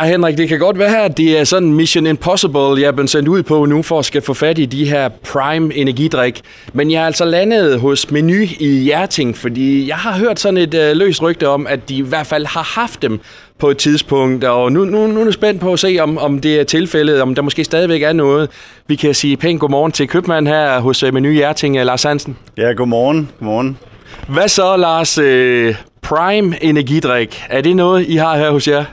Ja, Henrik, det kan godt være, at det er sådan Mission Impossible, jeg er blevet sendt ud på nu for at skal få fat i de her Prime energidrik. Men jeg er altså landet hos Menu i Hjerting, fordi jeg har hørt sådan et øh, løst rygte om, at de i hvert fald har haft dem på et tidspunkt. Og nu, nu, nu er jeg spændt på at se, om, om det er tilfældet, om der måske stadigvæk er noget. Vi kan sige pænt godmorgen til købmanden her hos øh, Menu Hjerting, Lars Hansen. Ja, godmorgen. godmorgen. Hvad så, Lars? Øh, Prime energidrik, er det noget, I har her hos jer?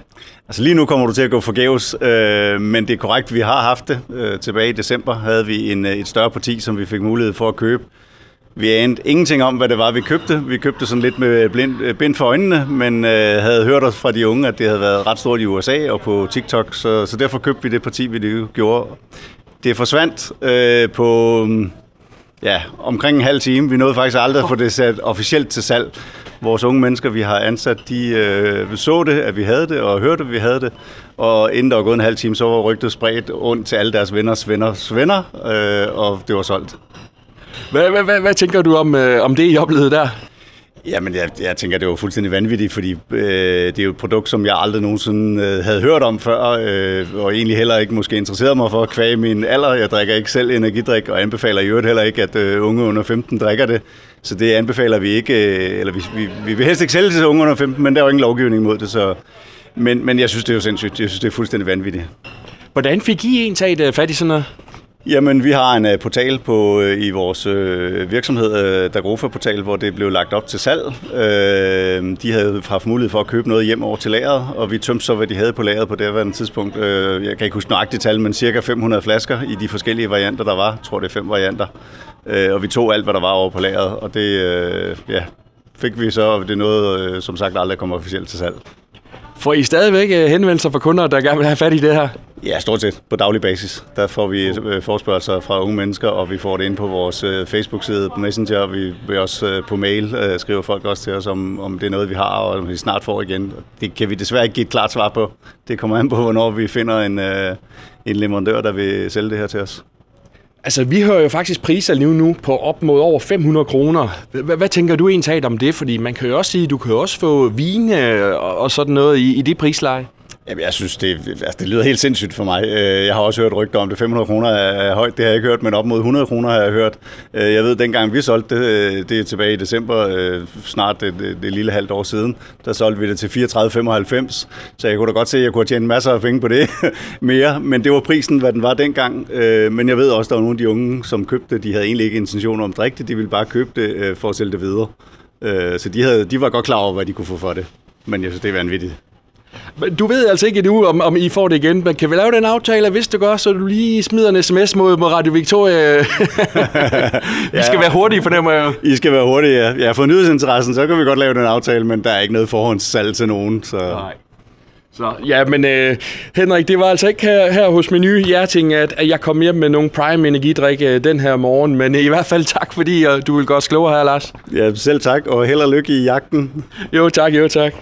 Altså lige nu kommer du til at gå forgæves, øh, men det er korrekt, vi har haft det. Øh, tilbage i december havde vi en, øh, et større parti, som vi fik mulighed for at købe. Vi anede ingenting om, hvad det var, vi købte. Vi købte sådan lidt med blind, øh, bind for øjnene, men øh, havde hørt os fra de unge, at det havde været ret stort i USA og på TikTok, så, så derfor købte vi det parti, vi det gjorde. Det forsvandt øh, på mm, ja, omkring en halv time. Vi nåede faktisk aldrig at få det sat officielt til salg vores unge mennesker, vi har ansat, de øh, så det, at vi havde det, og hørte, at vi havde det. Og inden der var gået en halv time, så var rygtet spredt rundt til alle deres venners venners venner, øh, og det var solgt. Hvad, hvad, hvad, hvad tænker du om, øh, om det, I oplevede der? Jamen, jeg, jeg tænker, det var fuldstændig vanvittigt, fordi øh, det er jo et produkt, som jeg aldrig nogensinde øh, havde hørt om før, øh, og egentlig heller ikke måske interesseret mig for at kvæge min alder. Jeg drikker ikke selv energidrik, og anbefaler i øvrigt heller ikke, at øh, unge under 15 drikker det. Så det anbefaler vi ikke, øh, eller vi, vi, vi vil helst ikke sælge til unge under 15, men der er jo ingen lovgivning mod det, så... Men, men jeg synes, det er jo sindssygt. Jeg synes, det er fuldstændig vanvittigt. Hvordan fik I en taget fat i sådan noget? Jamen, vi har en uh, portal på uh, i vores uh, virksomhed, uh, Dagrofa Portal, hvor det blev lagt op til salg. Uh, de havde haft mulighed for at købe noget hjem over til lageret, og vi tømte så, hvad de havde på lageret på det her tidspunkt. Uh, jeg kan ikke huske nøjagtigt tal, men cirka 500 flasker i de forskellige varianter, der var. Jeg tror, det er fem varianter. Uh, og vi tog alt, hvad der var over på lageret, og det uh, ja, fik vi så, og det er noget, uh, som sagt, aldrig kommer officielt til salg. Får I stadigvæk henvendelser fra kunder, der gerne vil have fat i det her? Ja, stort set på daglig basis. Der får vi øh, forspørgelser fra unge mennesker, og vi får det ind på vores øh, Facebook-side på Messenger. Vi vil også øh, på mail skrive folk også til os, om, om det er noget, vi har, og om vi snart får igen. Det kan vi desværre ikke give et klart svar på. Det kommer an på, hvornår vi finder en, en leverandør, der vil sælge det her til os. Altså, vi hører jo faktisk priser lige nu på op mod over 500 kroner. Hvad tænker du egentlig om det? Fordi man kan jo også sige, at du kan også få vine og sådan noget i, i det prisleje. Jamen, jeg synes, det, altså, det lyder helt sindssygt for mig. Øh, jeg har også hørt rygter om det. 500 kroner er højt, det har jeg ikke hørt, men op mod 100 kroner har jeg hørt. Øh, jeg ved, dengang vi solgte det, øh, det er tilbage i december, snart det, det, det lille halvt år siden, der solgte vi det til 34,95. Så jeg kunne da godt se, at jeg kunne tjene masser af penge på det mere. Men det var prisen, hvad den var dengang. Men jeg ved også, at der var nogle af de unge, som købte det. De havde egentlig ikke intention om at drikke det, de ville bare købe det for at sælge det videre. Så de, havde, de var godt klar over, hvad de kunne få for det. Men jeg synes, det er vanvittigt. Du ved altså ikke endnu, om, om I får det igen, men kan vi lave den aftale, hvis det gør, så du lige smider en sms mod, mod Radio Victoria? vi skal ja. være hurtige, fornemmer jeg. I skal være hurtige, ja. ja. For nyhedsinteressen, så kan vi godt lave den aftale, men der er ikke noget forhåndssalg til nogen. Så. Nej. Så, ja, men øh, Henrik, det var altså ikke her, her hos Menu Hjerting, at, at jeg kom hjem med nogle Prime Energidrik øh, den her morgen, men øh, i hvert fald tak, fordi øh, du vil godt skrive her, Lars. Ja, selv tak, og held og lykke i jagten. Jo, tak, jo, tak.